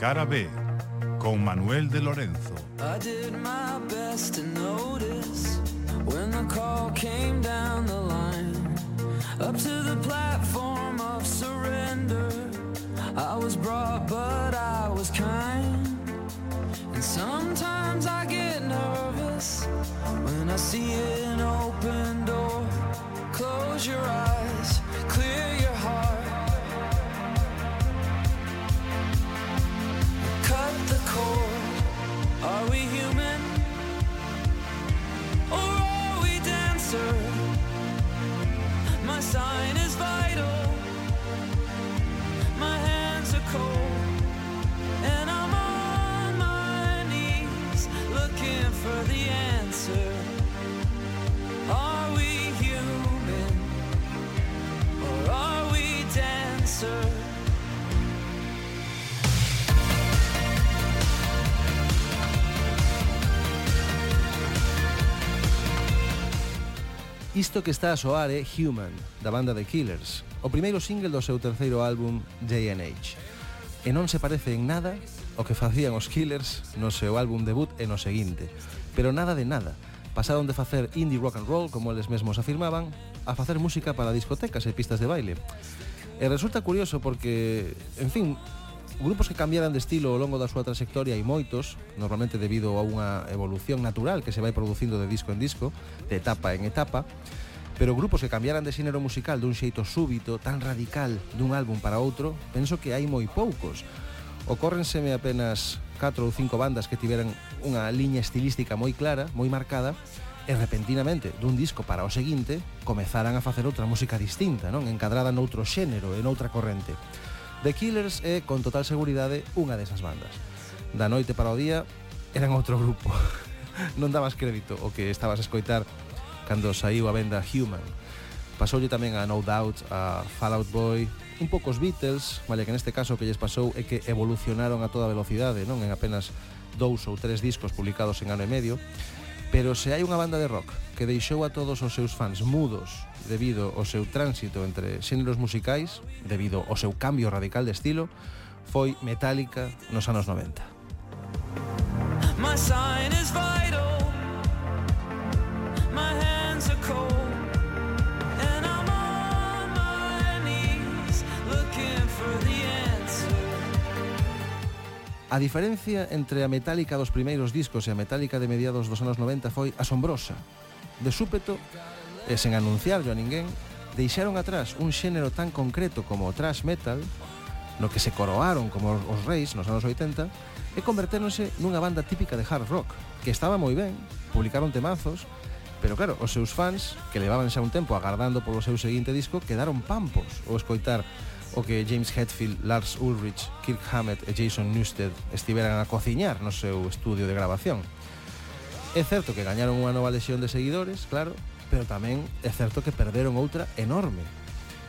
Cara B, con Manuel de Lorenzo. I did my best to notice when the call came down the line up to the platform of surrender. I was brought, but I was kind. And sometimes I get nervous when I see an open door. Close your eyes, answer. Isto que está a soar é Human, da banda The Killers, o primeiro single do seu terceiro álbum JNH. E non se parece en nada o que facían os Killers no seu álbum debut e no seguinte, pero nada de nada. Pasaron de facer indie rock and roll, como eles mesmos afirmaban, a facer música para discotecas e pistas de baile. E resulta curioso porque, en fin, grupos que cambiaran de estilo ao longo da súa trayectoria hai moitos, normalmente debido a unha evolución natural que se vai producindo de disco en disco, de etapa en etapa, pero grupos que cambiaran de xénero musical dun xeito súbito, tan radical, dun álbum para outro, penso que hai moi poucos. Ocórrenseme apenas 4 ou 5 bandas que tiveran unha liña estilística moi clara, moi marcada, e repentinamente dun disco para o seguinte comezaran a facer outra música distinta, non encadrada noutro xénero, en outra corrente. The Killers é, con total seguridade, unha desas bandas. Da noite para o día, eran outro grupo. non dabas crédito o que estabas a escoitar cando saiu a venda Human. Pasoulle tamén a No Doubt, a Fallout Boy, un pouco os Beatles, vale que neste caso o que lles pasou é que evolucionaron a toda velocidade, non en apenas dous ou tres discos publicados en ano e medio, Pero se hai unha banda de rock que deixou a todos os seus fans mudos debido ao seu tránsito entre xéneros musicais, debido ao seu cambio radical de estilo, foi Metallica nos anos 90. My sign is vital. A diferencia entre a metálica dos primeiros discos e a metálica de mediados dos anos 90 foi asombrosa. De súpeto, e sen anunciarlo a ninguén, deixaron atrás un xénero tan concreto como o thrash metal, no que se coroaron como os reis nos anos 80, e convertéronse nunha banda típica de hard rock, que estaba moi ben, publicaron temazos, Pero claro, os seus fans, que levaban xa un tempo agardando polo seu seguinte disco, quedaron pampos ao escoitar o que James Hetfield, Lars Ulrich, Kirk Hammett e Jason Newsted estiveran a cociñar no seu estudio de grabación. É certo que gañaron unha nova lesión de seguidores, claro, pero tamén é certo que perderon outra enorme.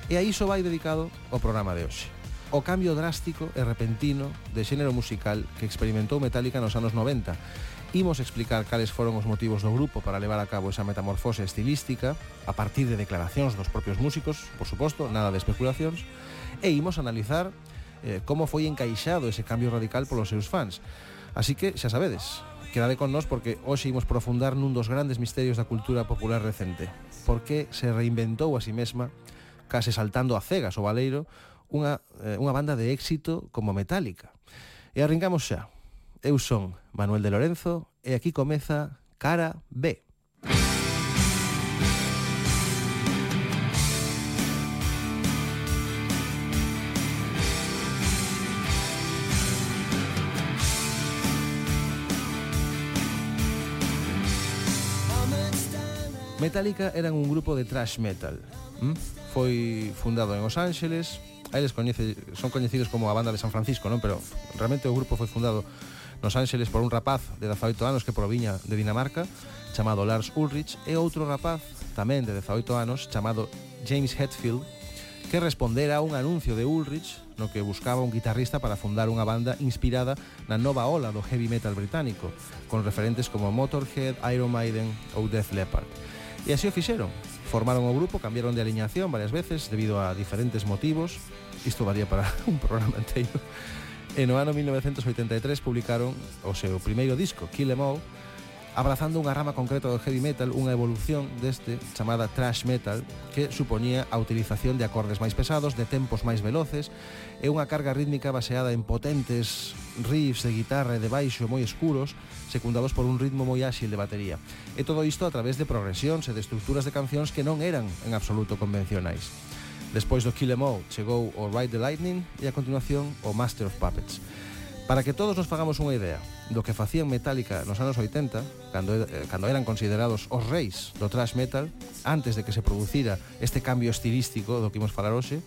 E a iso vai dedicado o programa de hoxe. O cambio drástico e repentino de xénero musical que experimentou Metallica nos anos 90 Imos explicar cales foron os motivos do grupo para levar a cabo esa metamorfose estilística a partir de declaracións dos propios músicos, por suposto, nada de especulacións, e imos analizar eh, como foi encaixado ese cambio radical polos seus fans. Así que, xa sabedes, quedade con nós porque hoxe imos profundar nun dos grandes misterios da cultura popular recente. Por que se reinventou a si sí mesma, case saltando a cegas o valeiro, unha, eh, unha banda de éxito como Metallica. E arrancamos xa. Eu son Manuel de Lorenzo e aquí comeza Cara B. Metallica eran un grupo de thrash metal. ¿Mm? Foi fundado en Los Ángeles. A eles coñece, son coñecidos como a banda de San Francisco, non? Pero realmente o grupo foi fundado nos Ángeles por un rapaz de 18 anos que proviña de Dinamarca chamado Lars Ulrich e outro rapaz tamén de 18 anos chamado James Hetfield que respondera a un anuncio de Ulrich no que buscaba un guitarrista para fundar unha banda inspirada na nova ola do heavy metal británico con referentes como Motorhead, Iron Maiden ou Death Leppard. E así o fixeron. Formaron o grupo, cambiaron de alineación varias veces debido a diferentes motivos. Isto varía para un programa inteiro E no ano 1983 publicaron o seu primeiro disco, Kill Em All, abrazando unha rama concreta do heavy metal, unha evolución deste chamada thrash metal, que supoñía a utilización de acordes máis pesados, de tempos máis veloces, e unha carga rítmica baseada en potentes riffs de guitarra e de baixo moi escuros, secundados por un ritmo moi áxil de batería. E todo isto a través de progresións e de estructuras de cancións que non eran en absoluto convencionais. Despois do Kill Em All chegou o Ride the Lightning e a continuación o Master of Puppets. Para que todos nos fagamos unha idea do que facían Metallica nos anos 80, cando, eh, cando eran considerados os reis do thrash metal, antes de que se producira este cambio estilístico do que imos falar hoxe,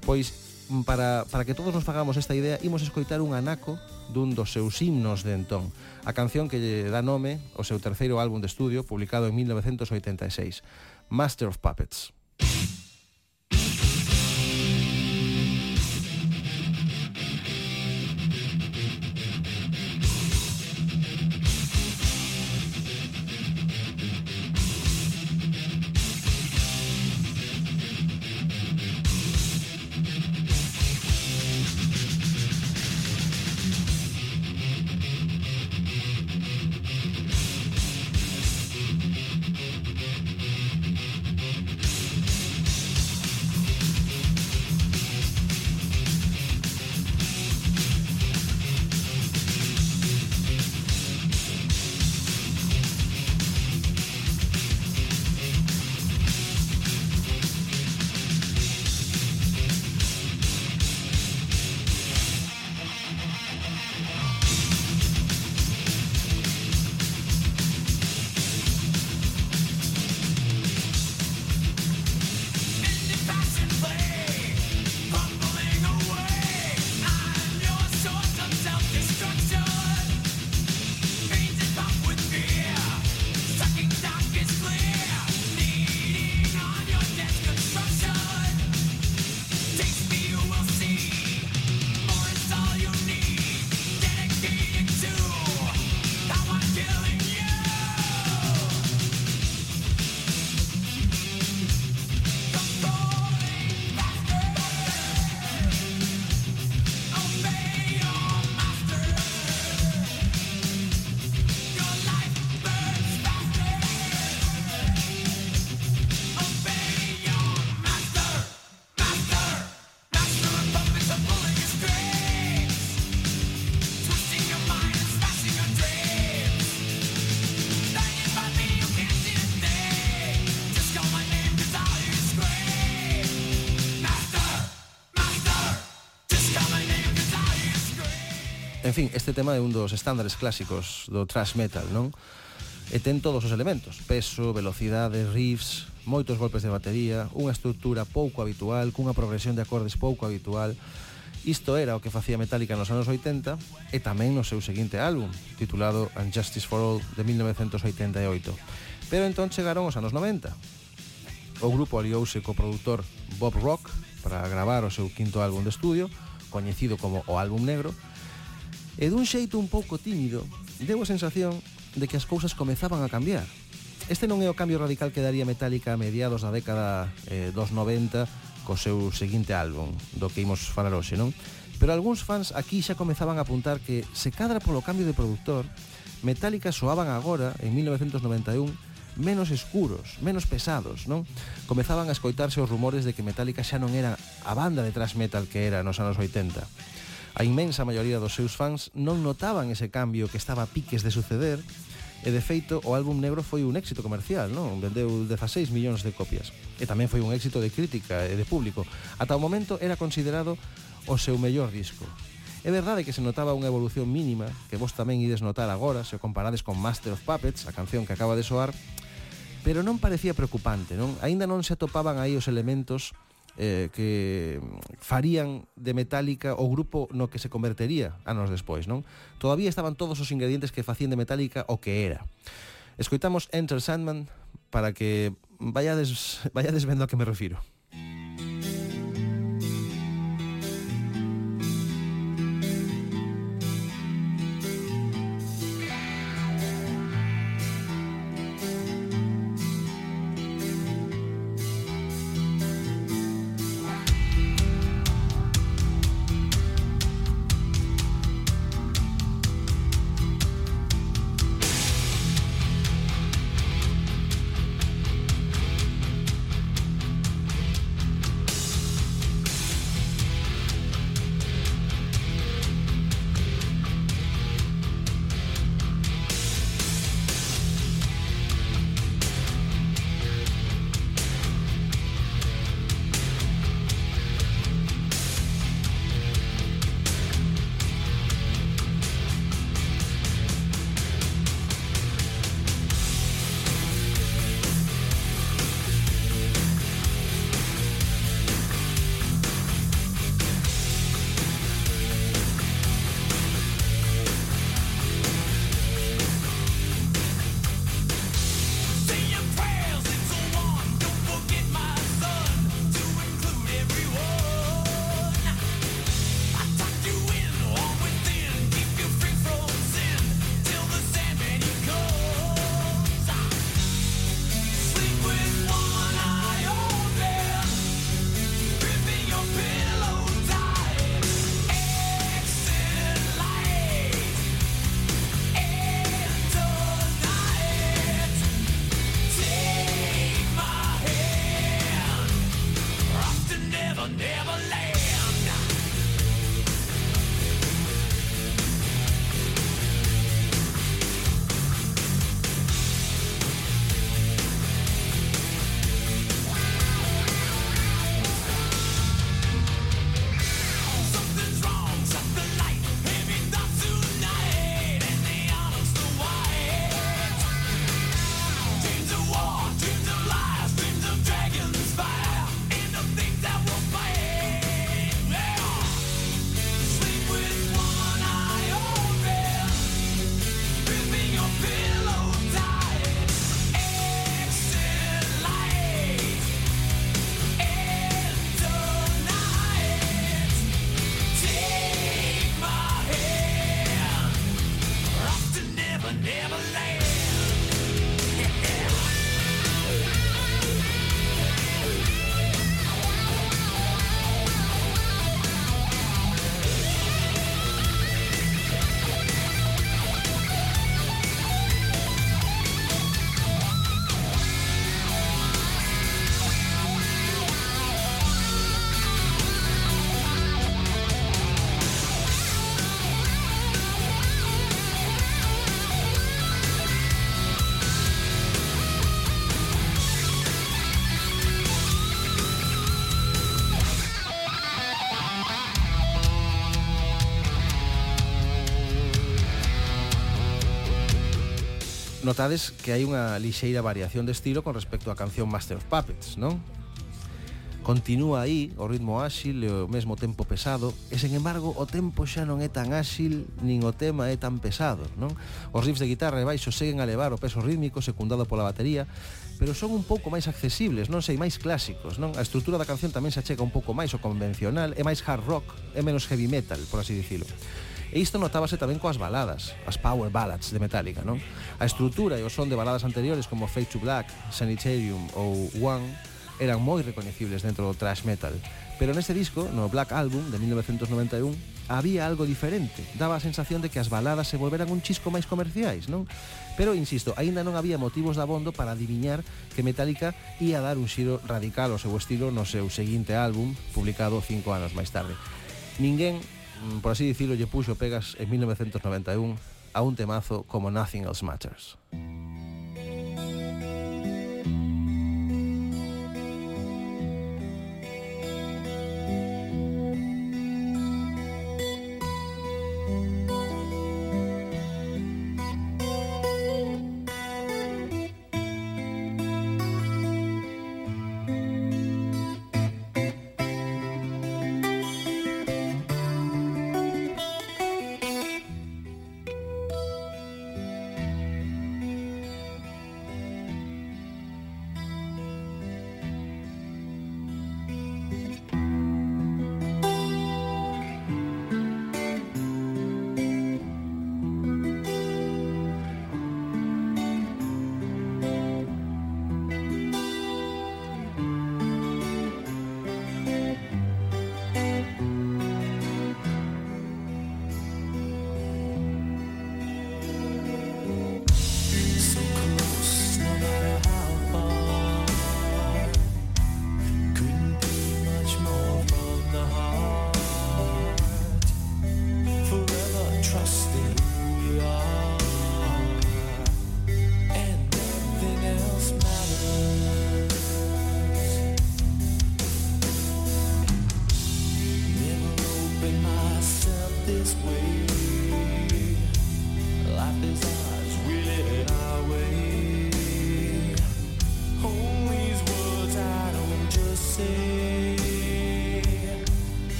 pois mm, para, para que todos nos fagamos esta idea, imos escoitar un anaco dun dos seus himnos de entón, a canción que lle dá nome ao seu terceiro álbum de estudio, publicado en 1986, Master of Puppets. En fin, este tema é un dos estándares clásicos do thrash metal, non? E ten todos os elementos, peso, velocidade, riffs, moitos golpes de batería, unha estrutura pouco habitual, cunha progresión de acordes pouco habitual. Isto era o que facía Metallica nos anos 80 e tamén no seu seguinte álbum, titulado Unjustice for All de 1988. Pero entón chegaron os anos 90. O grupo aliouse co produtor Bob Rock para gravar o seu quinto álbum de estudio, coñecido como o álbum negro, e dun xeito un pouco tímido, deu a sensación de que as cousas comezaban a cambiar. Este non é o cambio radical que daría Metallica a mediados da década eh, dos 90 co seu seguinte álbum, do que imos falar hoxe, non? Pero algúns fans aquí xa comezaban a apuntar que se cadra polo cambio de productor, Metallica soaban agora, en 1991, menos escuros, menos pesados, non? Comezaban a escoitarse os rumores de que Metallica xa non era a banda de thrash metal que era nos anos 80. A inmensa maioría dos seus fans non notaban ese cambio que estaba a piques de suceder e de feito o álbum negro foi un éxito comercial, non? Vendeu 16 millóns de copias. E tamén foi un éxito de crítica e de público. Ata o momento era considerado o seu mellor disco. É verdade que se notaba unha evolución mínima, que vos tamén ides notar agora se o comparades con Master of Puppets, a canción que acaba de soar, pero non parecía preocupante, non? Aínda non se atopaban aí os elementos eh, que mm, farían de Metallica o grupo no que se convertería anos despois, non? Todavía estaban todos os ingredientes que facían de Metallica o que era. Escoitamos Enter Sandman para que vayades, vayades vendo a que me refiro. Notades que hai unha lixeira variación de estilo con respecto á canción Master of Puppets, non? Continúa aí o ritmo áxil e o mesmo tempo pesado E sen embargo o tempo xa non é tan áxil nin o tema é tan pesado non? Os riffs de guitarra e baixo seguen a levar o peso rítmico secundado pola batería Pero son un pouco máis accesibles, non sei, máis clásicos non? A estrutura da canción tamén se achega un pouco máis o convencional É máis hard rock, é menos heavy metal, por así dicilo E isto notábase tamén coas baladas, as power ballads de Metallica, non? A estrutura e o son de baladas anteriores como Fade to Black, Sanitarium ou One eran moi recoñecibles dentro do thrash metal, pero neste disco, no Black Album de 1991, había algo diferente. Daba a sensación de que as baladas se volveran un chisco máis comerciais, non? Pero, insisto, aínda non había motivos de abondo para adiviñar que Metallica ia dar un xiro radical ao seu estilo no seu seguinte álbum, publicado cinco anos máis tarde. Ninguén Mm, por así dicirlo, lle puxo pegas en 1991 a un temazo como Nothing Else Matters.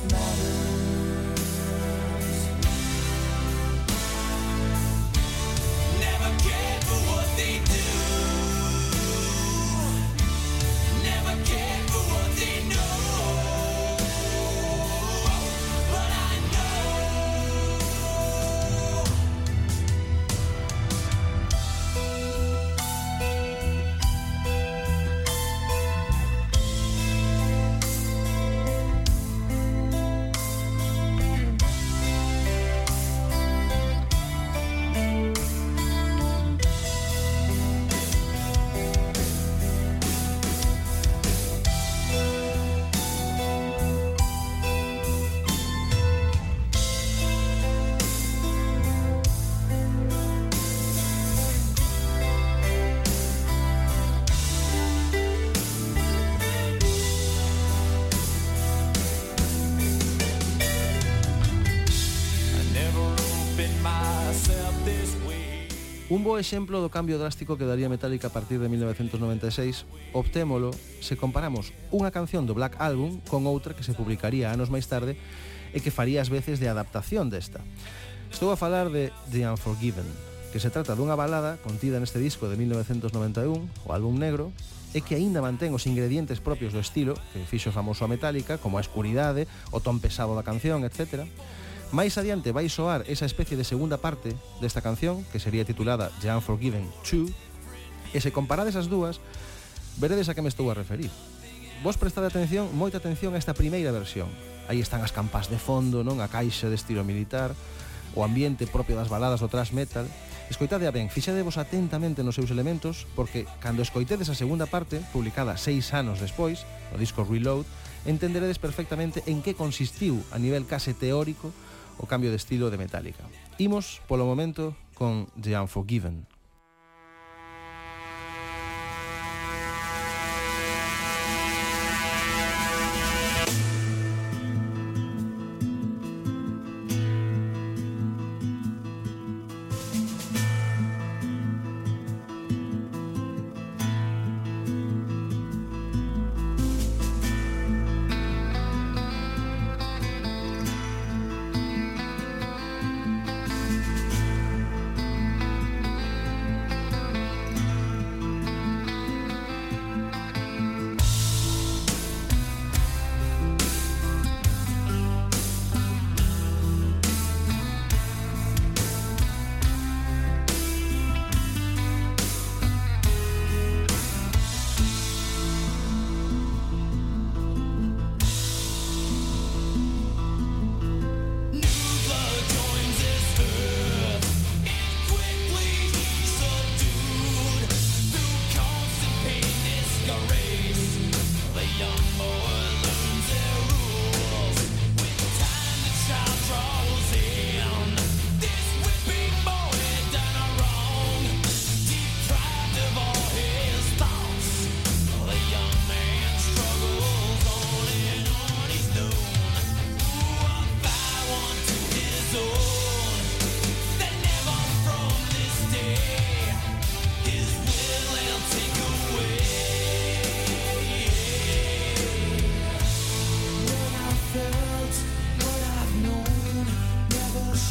of mine. Un bo exemplo do cambio drástico que daría Metallica a partir de 1996, obtémolo se comparamos unha canción do Black Album con outra que se publicaría anos máis tarde e que faría as veces de adaptación desta. Estou a falar de The Unforgiven, que se trata dunha balada contida neste disco de 1991, o álbum negro, e que aínda mantén os ingredientes propios do estilo que fixo famoso a Metallica, como a escuridade, o ton pesado da canción, etc. Máis adiante vai soar esa especie de segunda parte desta canción, que sería titulada The Unforgiven 2, e se comparades as dúas, veredes a que me estou a referir. Vos prestade atención, moita atención a esta primeira versión. Aí están as campas de fondo, non a caixa de estilo militar, o ambiente propio das baladas do thrash metal. Escoitade a ben, fixadevos atentamente nos seus elementos, porque cando escoitedes a segunda parte, publicada seis anos despois, no disco Reload, entenderedes perfectamente en que consistiu a nivel case teórico o cambio de estilo de Metallica. Imos, polo momento, con The Unforgiven.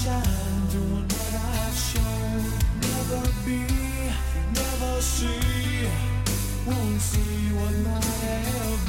shine, doing what I shown. Never be, never see, won't see what might have.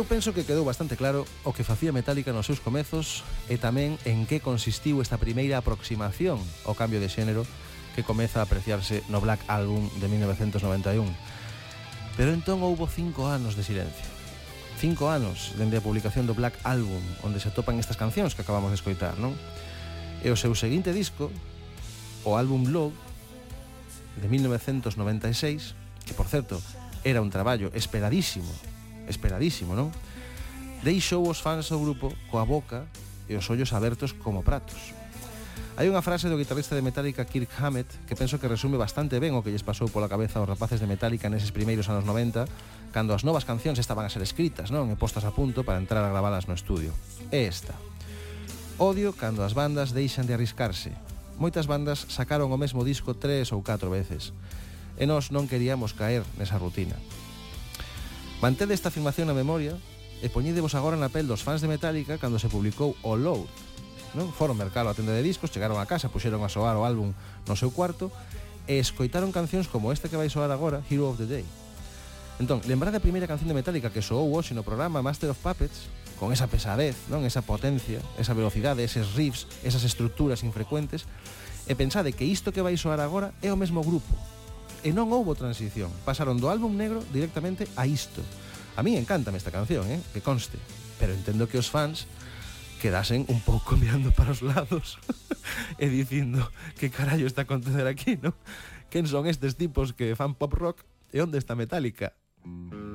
Eu penso que quedou bastante claro o que facía Metallica nos seus comezos e tamén en que consistiu esta primeira aproximación ao cambio de xénero que comeza a apreciarse no Black Album de 1991. Pero entón houbo cinco anos de silencio. Cinco anos dende a publicación do Black Album, onde se atopan estas cancións que acabamos de escoitar, non? E o seu seguinte disco, o álbum Love, de 1996, que, por certo, era un traballo esperadísimo esperadísimo, non? Deixou os fans do grupo coa boca e os ollos abertos como pratos. Hai unha frase do guitarrista de Metallica Kirk Hammett que penso que resume bastante ben o que lles pasou pola cabeza aos rapaces de Metallica neses primeiros anos 90 cando as novas cancións estaban a ser escritas non e postas a punto para entrar a gravalas no estudio. É esta. Odio cando as bandas deixan de arriscarse. Moitas bandas sacaron o mesmo disco tres ou catro veces. E nós non queríamos caer nesa rutina. Mantede esta afirmación na memoria e poñedevos agora na pel dos fans de Metallica cando se publicou o Load. Non? Foron mercalo a tenda de discos, chegaron a casa, puxeron a soar o álbum no seu cuarto e escoitaron cancións como esta que vai soar agora, Hero of the Day. Entón, lembrade a primeira canción de Metallica que soou hoxe no programa Master of Puppets, con esa pesadez, non esa potencia, esa velocidade, eses riffs, esas estructuras infrecuentes, e pensade que isto que vai soar agora é o mesmo grupo, e non houbo transición. Pasaron do álbum negro directamente a isto. A mí encántame esta canción, eh? que conste, pero entendo que os fans quedasen un pouco mirando para os lados e dicindo que carallo está a acontecer aquí, non? Quen son estes tipos que fan pop rock e onde está Metallica? Mm.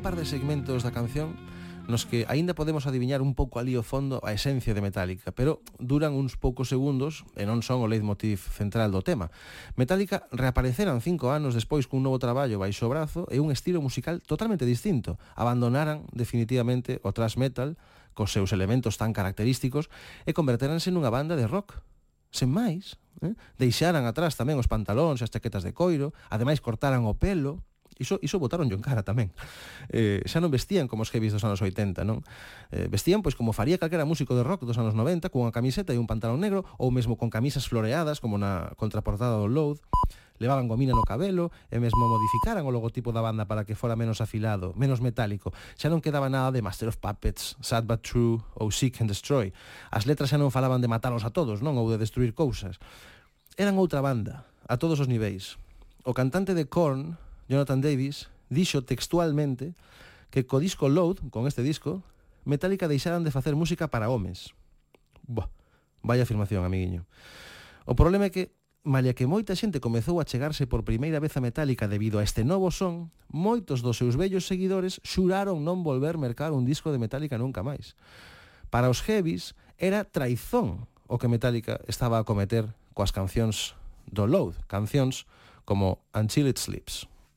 un par de segmentos da canción nos que aínda podemos adiviñar un pouco ali o fondo a esencia de Metallica, pero duran uns poucos segundos e non son o leitmotiv central do tema. Metallica reapareceran cinco anos despois cun novo traballo baixo o brazo e un estilo musical totalmente distinto. Abandonaran definitivamente o thrash metal cos seus elementos tan característicos e converteranse nunha banda de rock. Sen máis, eh? deixaran atrás tamén os pantalóns e as chaquetas de coiro, ademais cortaran o pelo, Iso, iso botaronlle en cara tamén. Eh, xa non vestían como os heavies dos anos 80, non? Eh, vestían pois como faría calquera músico de rock dos anos 90, cunha camiseta e un pantalón negro, ou mesmo con camisas floreadas, como na contraportada do Load, levaban gomina no cabelo e mesmo modificaran o logotipo da banda para que fora menos afilado, menos metálico. Xa non quedaba nada de Master of Puppets, Sad But True ou Seek and Destroy. As letras xa non falaban de matalos a todos, non? Ou de destruir cousas. Eran outra banda, a todos os niveis. O cantante de Korn, Jonathan Davis, dixo textualmente que co disco Load, con este disco, Metallica deixaran de facer música para homes. Boa, vaya afirmación, amiguiño. O problema é que, malia que moita xente comezou a chegarse por primeira vez a Metallica debido a este novo son, moitos dos seus vellos seguidores xuraron non volver mercar un disco de Metallica nunca máis. Para os heavies, era traizón o que Metallica estaba a cometer coas cancións do Load, cancións como Until It Sleeps.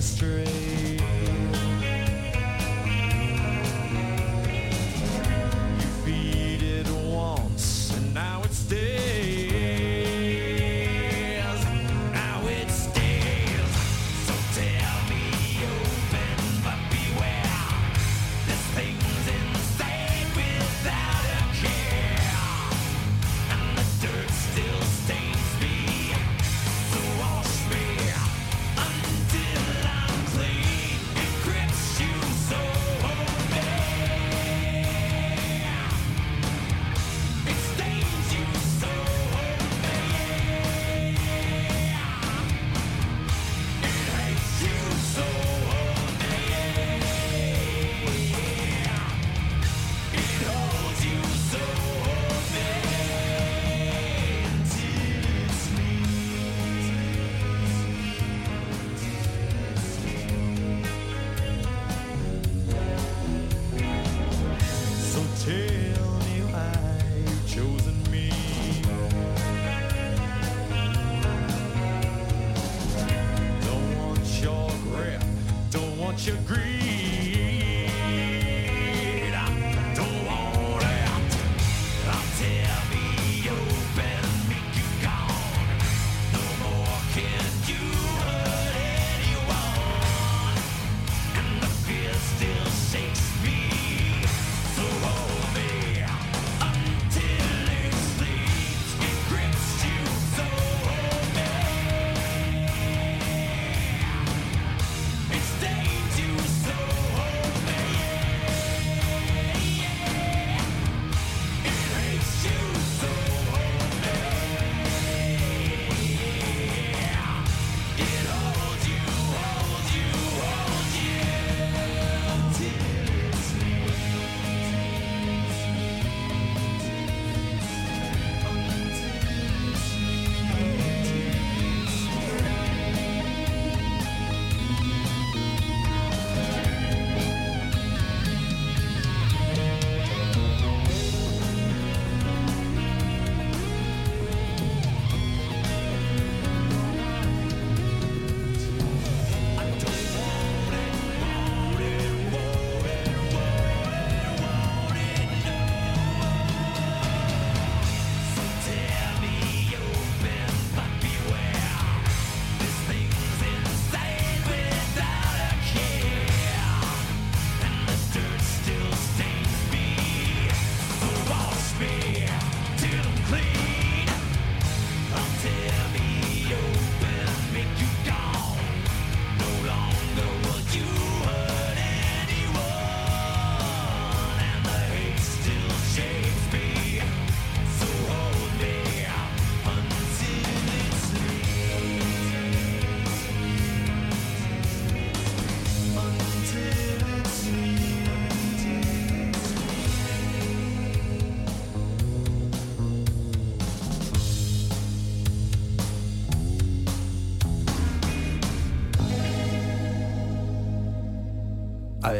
History.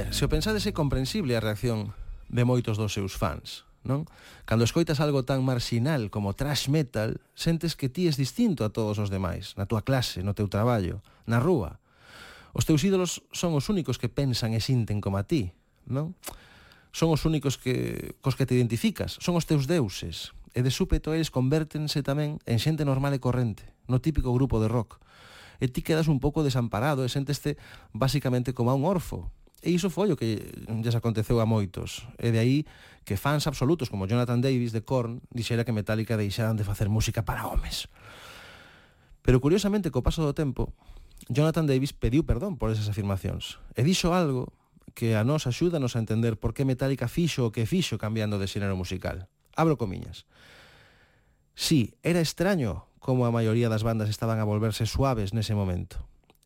ver, se o pensades é comprensible a reacción de moitos dos seus fans, non? Cando escoitas algo tan marxinal como trash metal, sentes que ti es distinto a todos os demais, na túa clase, no teu traballo, na rúa. Os teus ídolos son os únicos que pensan e sinten como a ti, non? Son os únicos que cos que te identificas, son os teus deuses. E de súpeto eles convértense tamén en xente normal e corrente, no típico grupo de rock. E ti quedas un pouco desamparado e senteste basicamente como a un orfo, E iso foi o que lles aconteceu a moitos. E de aí que fans absolutos como Jonathan Davis de Korn dixera que Metallica deixaran de facer música para homes. Pero curiosamente, co paso do tempo, Jonathan Davis pediu perdón por esas afirmacións e dixo algo que a nos axúdanos a entender por que Metallica fixo o que fixo cambiando de xénero musical. Abro comiñas. Sí, era extraño como a maioría das bandas estaban a volverse suaves nese momento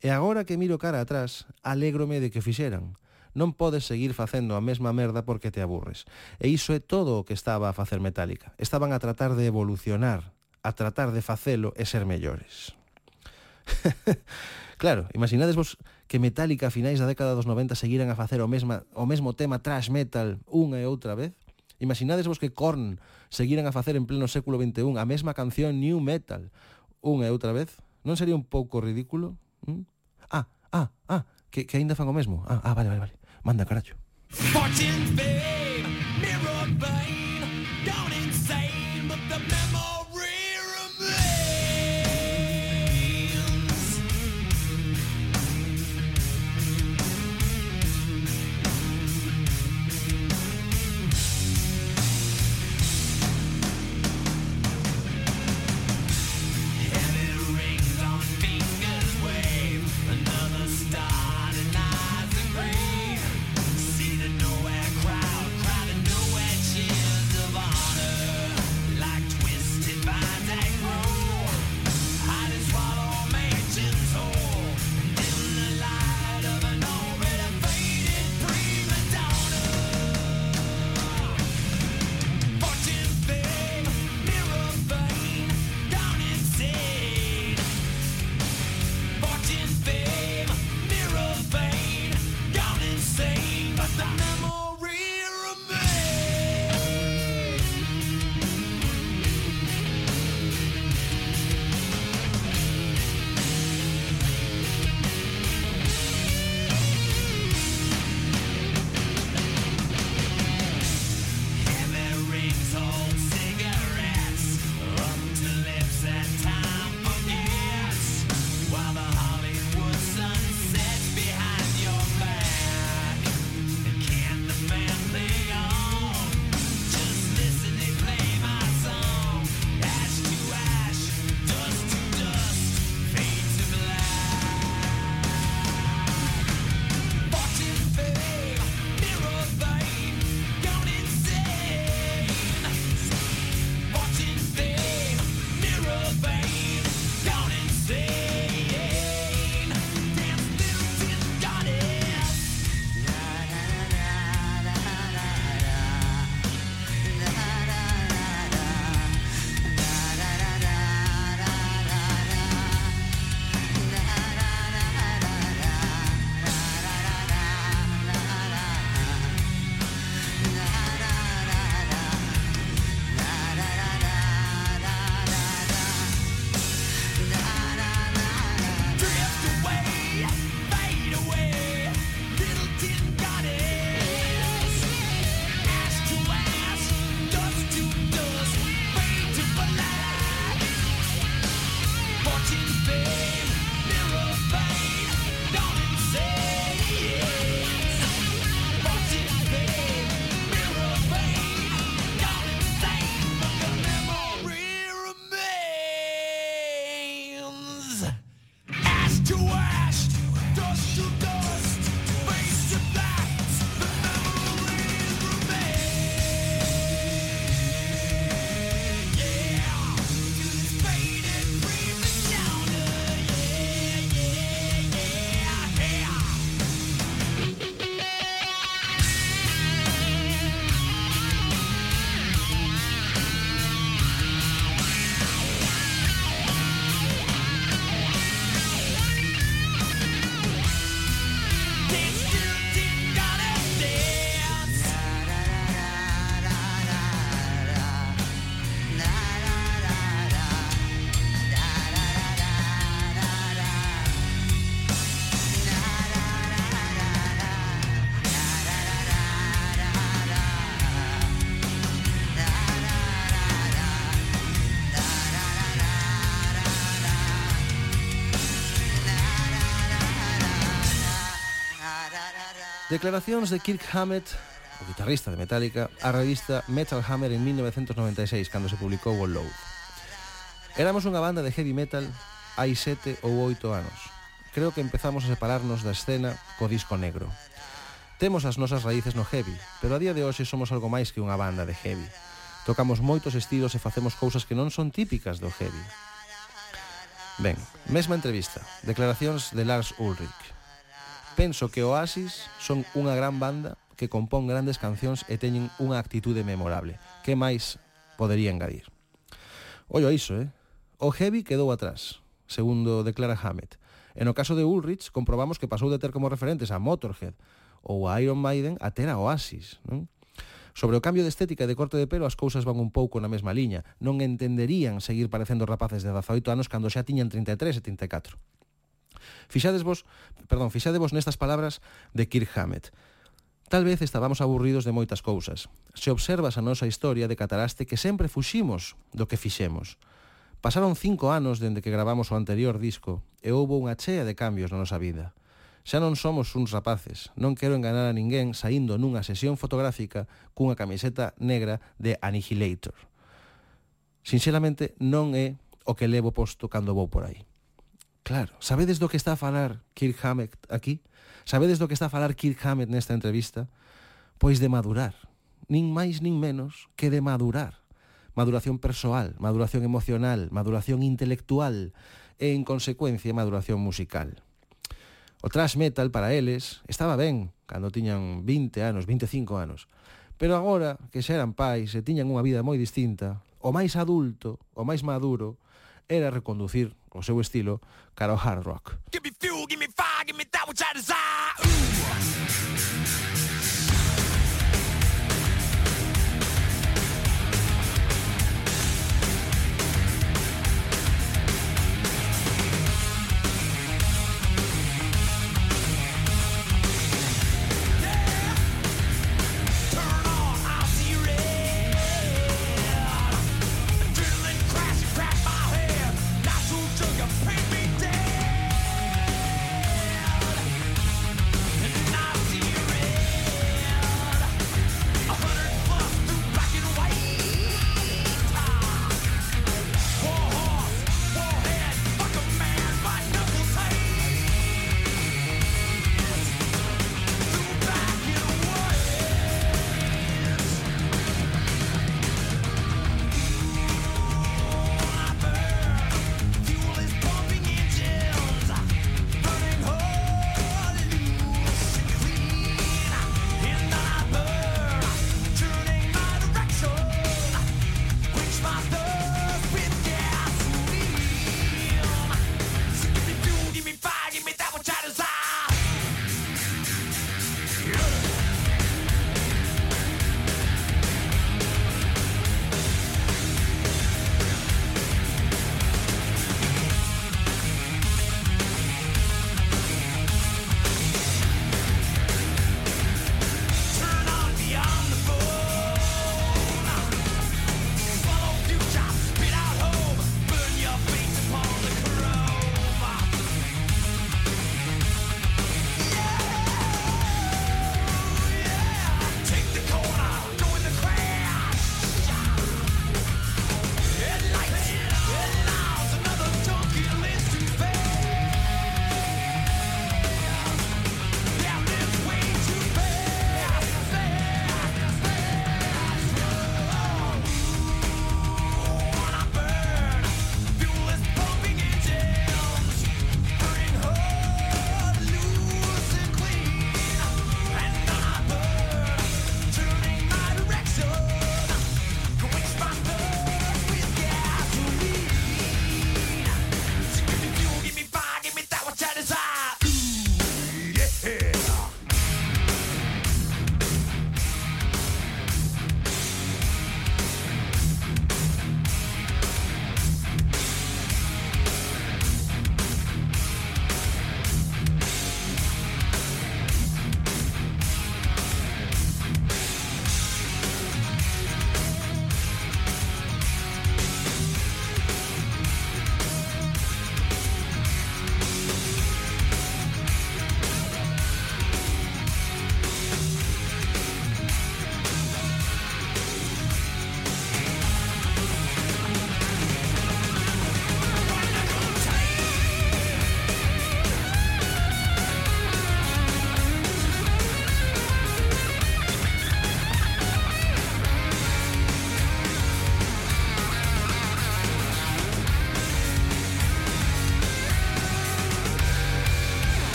E agora que miro cara atrás, alégrome de que o fixeran. Non podes seguir facendo a mesma merda porque te aburres. E iso é todo o que estaba a facer Metallica. Estaban a tratar de evolucionar, a tratar de facelo e ser mellores. claro, imaginades vos que Metallica a finais da década dos 90 seguiran a facer o, mesma, o mesmo tema trash metal unha e outra vez? Imaginades vos que Korn seguiran a facer en pleno século XXI a mesma canción New Metal unha e outra vez? Non sería un pouco ridículo? Mm? Ah, ah, ah, que, que aínda fan o mesmo. Ah, ah, vale, vale, vale. Manda, carallo. Fortune Declaracións de Kirk Hammett, o guitarrista de Metallica, á revista Metal Hammer en 1996, cando se publicou o Load. Éramos unha banda de heavy metal hai sete ou oito anos. Creo que empezamos a separarnos da escena co disco negro. Temos as nosas raíces no heavy, pero a día de hoxe somos algo máis que unha banda de heavy. Tocamos moitos estilos e facemos cousas que non son típicas do heavy. Ben, mesma entrevista, declaracións de Lars Ulrich. Penso que Oasis son unha gran banda que compón grandes cancións e teñen unha actitude memorable. Que máis podería engadir? Ollo iso, eh? O heavy quedou atrás, segundo declara Hammett. E no caso de Ulrich, comprobamos que pasou de ter como referentes a Motorhead ou a Iron Maiden a ter a Oasis, non? Sobre o cambio de estética e de corte de pelo as cousas van un pouco na mesma liña. Non entenderían seguir parecendo rapaces de 18 anos cando xa tiñan 33 e 34. Fixadesvos, perdón, fixadevos nestas palabras de Kirk Hammett. Tal vez estábamos aburridos de moitas cousas. Se observas a nosa historia de Cataraste que sempre fuximos do que fixemos. Pasaron cinco anos dende que gravamos o anterior disco e houbo unha chea de cambios na nosa vida. Xa non somos uns rapaces, non quero enganar a ninguén saindo nunha sesión fotográfica cunha camiseta negra de Annihilator. Sinceramente, non é o que levo posto cando vou por aí. Claro, sabedes do que está a falar Kirk Hammett aquí? Sabedes do que está a falar Kirk Hammett nesta entrevista? Pois de madurar, nin máis nin menos que de madurar. Maduración persoal, maduración emocional, maduración intelectual e, en consecuencia, maduración musical. O thrash metal para eles estaba ben cando tiñan 20 anos, 25 anos. Pero agora que xa eran pais e tiñan unha vida moi distinta, o máis adulto, o máis maduro, era reconducir o seu estilo cara ao hard rock. Give me fuel, give me fire, give me that which I desire.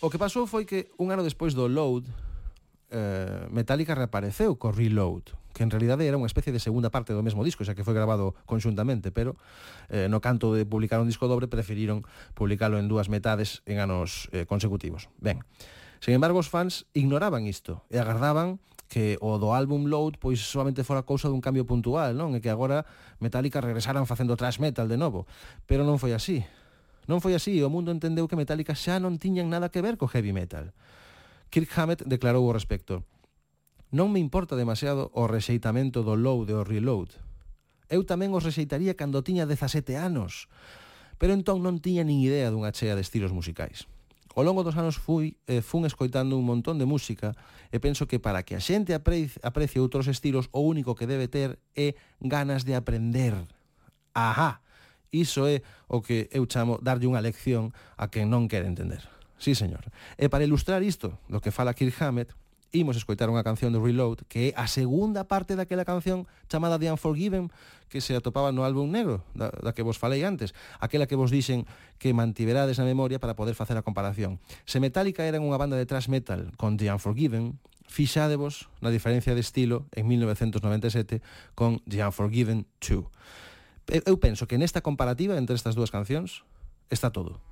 O que pasou foi que un ano despois do Load, eh, Metallica reapareceu co Reload, que en realidade era unha especie de segunda parte do mesmo disco, xa que foi grabado conxuntamente, pero eh, no canto de publicar un disco dobre preferiron publicalo en dúas metades en anos eh, consecutivos. Ben, Sen embargo, os fans ignoraban isto e agardaban que o do álbum Load pois solamente fora cousa dun cambio puntual, non? E que agora Metallica regresaran facendo thrash metal de novo. Pero non foi así. Non foi así, o mundo entendeu que Metallica xa non tiñan nada que ver co heavy metal. Kirk Hammett declarou o respecto. Non me importa demasiado o rexeitamento do load e o reload. Eu tamén os rexeitaría cando tiña 17 anos, pero entón non tiña nin idea dunha chea de estilos musicais. Ao longo dos anos fui, eh, fun escoitando un montón de música e penso que para que a xente aprecie, aprecie outros estilos o único que debe ter é ganas de aprender. Ajá! Iso é o que eu chamo darlle unha lección a quen non quere entender. Sí, señor. E para ilustrar isto, do que fala Kirk Hammett, imos escoitar unha canción do Reload que é a segunda parte daquela canción chamada The Unforgiven que se atopaba no álbum negro da, da que vos falei antes aquela que vos dixen que mantiverades na memoria para poder facer a comparación se Metallica eran unha banda de thrash metal con The Unforgiven fixadevos na diferencia de estilo en 1997 con The Unforgiven 2 eu penso que nesta comparativa entre estas dúas cancións está todo.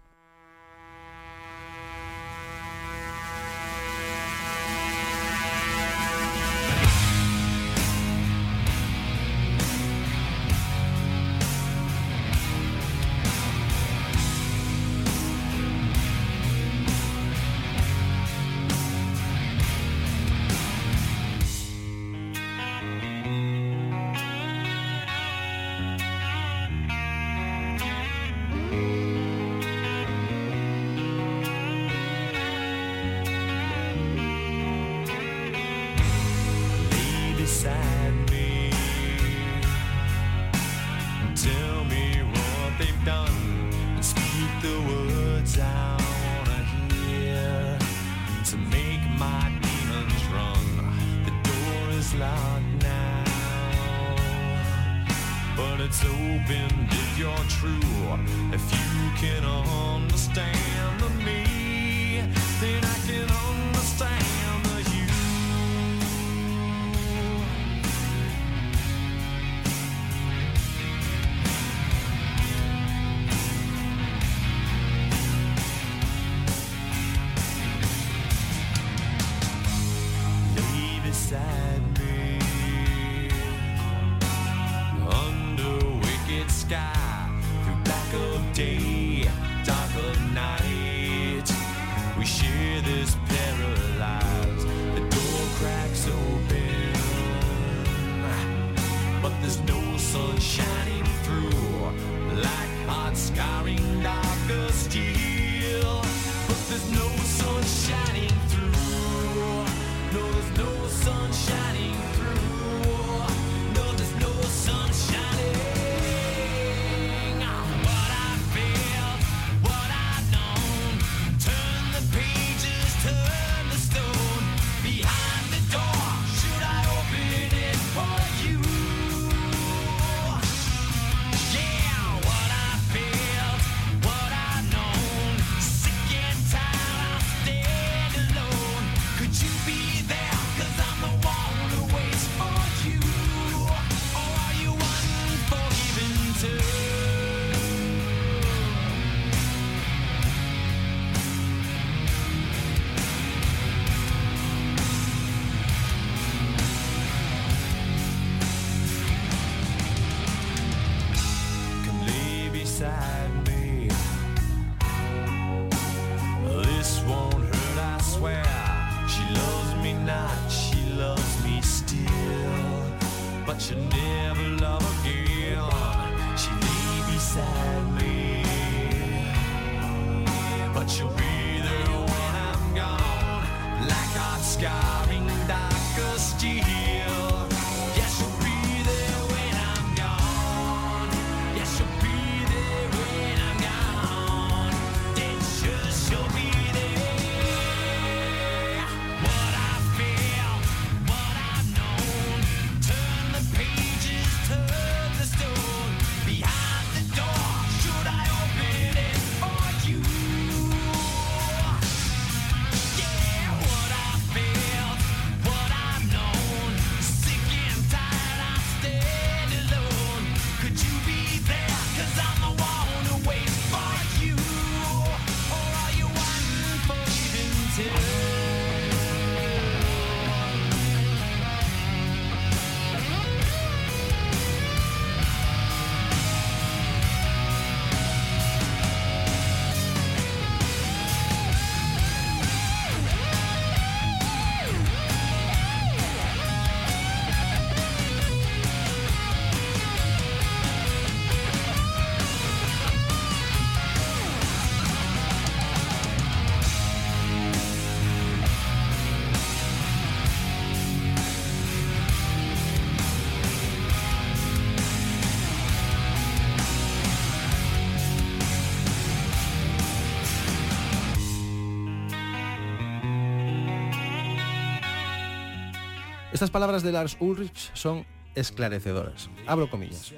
Estas palabras de Lars Ulrich son esclarecedoras. Abro comillas.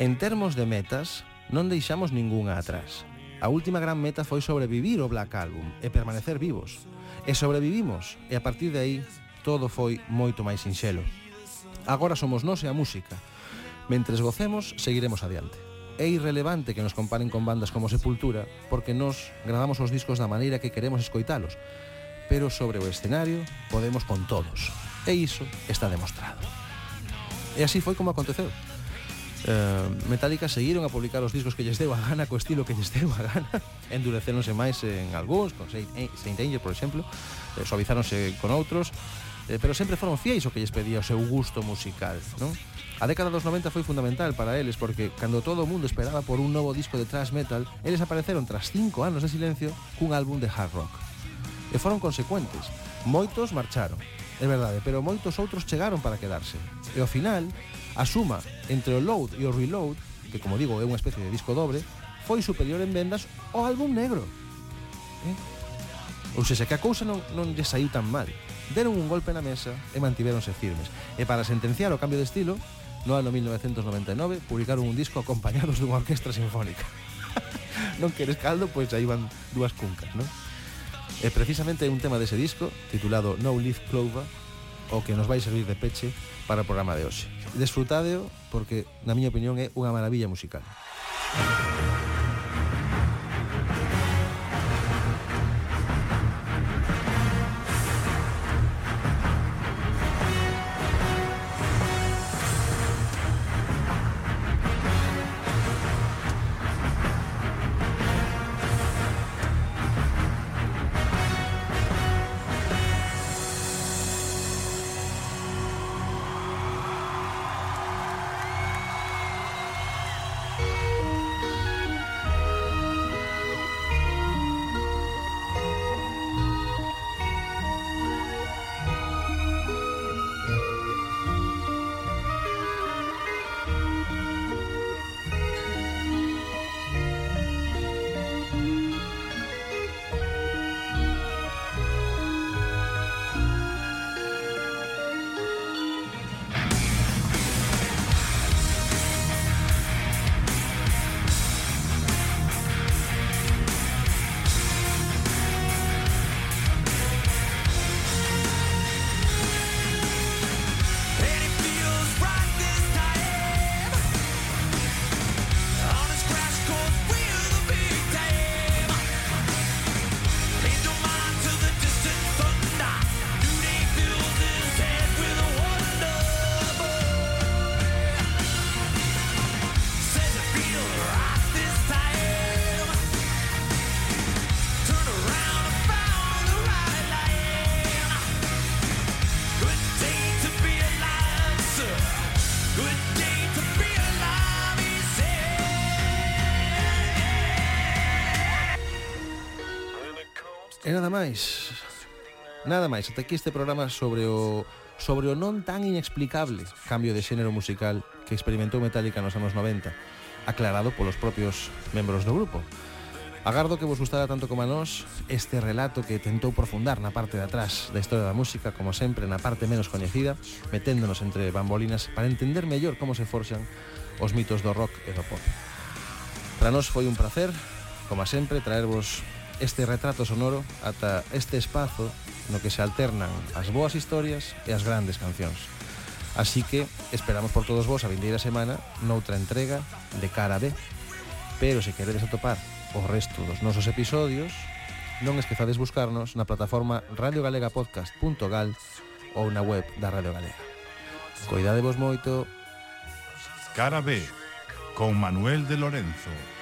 En termos de metas, non deixamos ningunha atrás. A última gran meta foi sobrevivir o Black Album e permanecer vivos. E sobrevivimos, e a partir de aí todo foi moito máis sinxelo. Agora somos nós e a música. Mentres gocemos, seguiremos adiante. É irrelevante que nos comparen con bandas como Sepultura, porque nós gravamos os discos da maneira que queremos escoitalos, pero sobre o escenario podemos con todos. E iso está demostrado. E así foi como aconteceu. Eh, Metallica seguiron a publicar os discos que lles deu a gana co estilo que lles deu a gana endurecéronse máis en algúns con Saint, Saint Anger, por exemplo eh, suavizáronse con outros eh, pero sempre foron fiéis o que lles pedía o seu gusto musical non? A década dos 90 foi fundamental para eles porque cando todo o mundo esperaba por un novo disco de thrash metal eles apareceron tras cinco anos de silencio cun álbum de hard rock e foron consecuentes moitos marcharon é verdade, pero moitos outros chegaron para quedarse. E ao final, a suma entre o load e o reload, que como digo é unha especie de disco dobre, foi superior en vendas ao álbum negro. Eh? Ou seja, que a cousa non, non lle saiu tan mal. Deron un golpe na mesa e mantiveronse firmes. E para sentenciar o cambio de estilo, no ano 1999 publicaron un disco acompañados dunha orquestra sinfónica. non queres caldo, pois aí van dúas cuncas, non? E precisamente un tema dese disco titulado No Leaf Clover o que nos vai servir de peche para o programa de hoxe. Desfrutadeo porque, na miña opinión, é unha maravilla musical. Música máis. Nada máis, ata aquí este programa sobre o sobre o non tan inexplicable cambio de xénero musical que experimentou Metallica nos anos 90, aclarado polos propios membros do grupo. Agardo que vos gustara tanto como a nós este relato que tentou profundar na parte de atrás da historia da música, como sempre na parte menos coñecida, meténdonos entre bambolinas para entender mellor como se forxan os mitos do rock e do pop. Para nós foi un placer, como sempre, traervos este retrato sonoro ata este espazo no que se alternan as boas historias e as grandes cancións. Así que esperamos por todos vos a vindeira semana noutra entrega de cara B. Pero se queredes atopar o resto dos nosos episodios, non esquezades buscarnos na plataforma radiogalegapodcast.gal ou na web da Radio Galega. Coidadevos moito. Cara B, con Manuel de Lorenzo.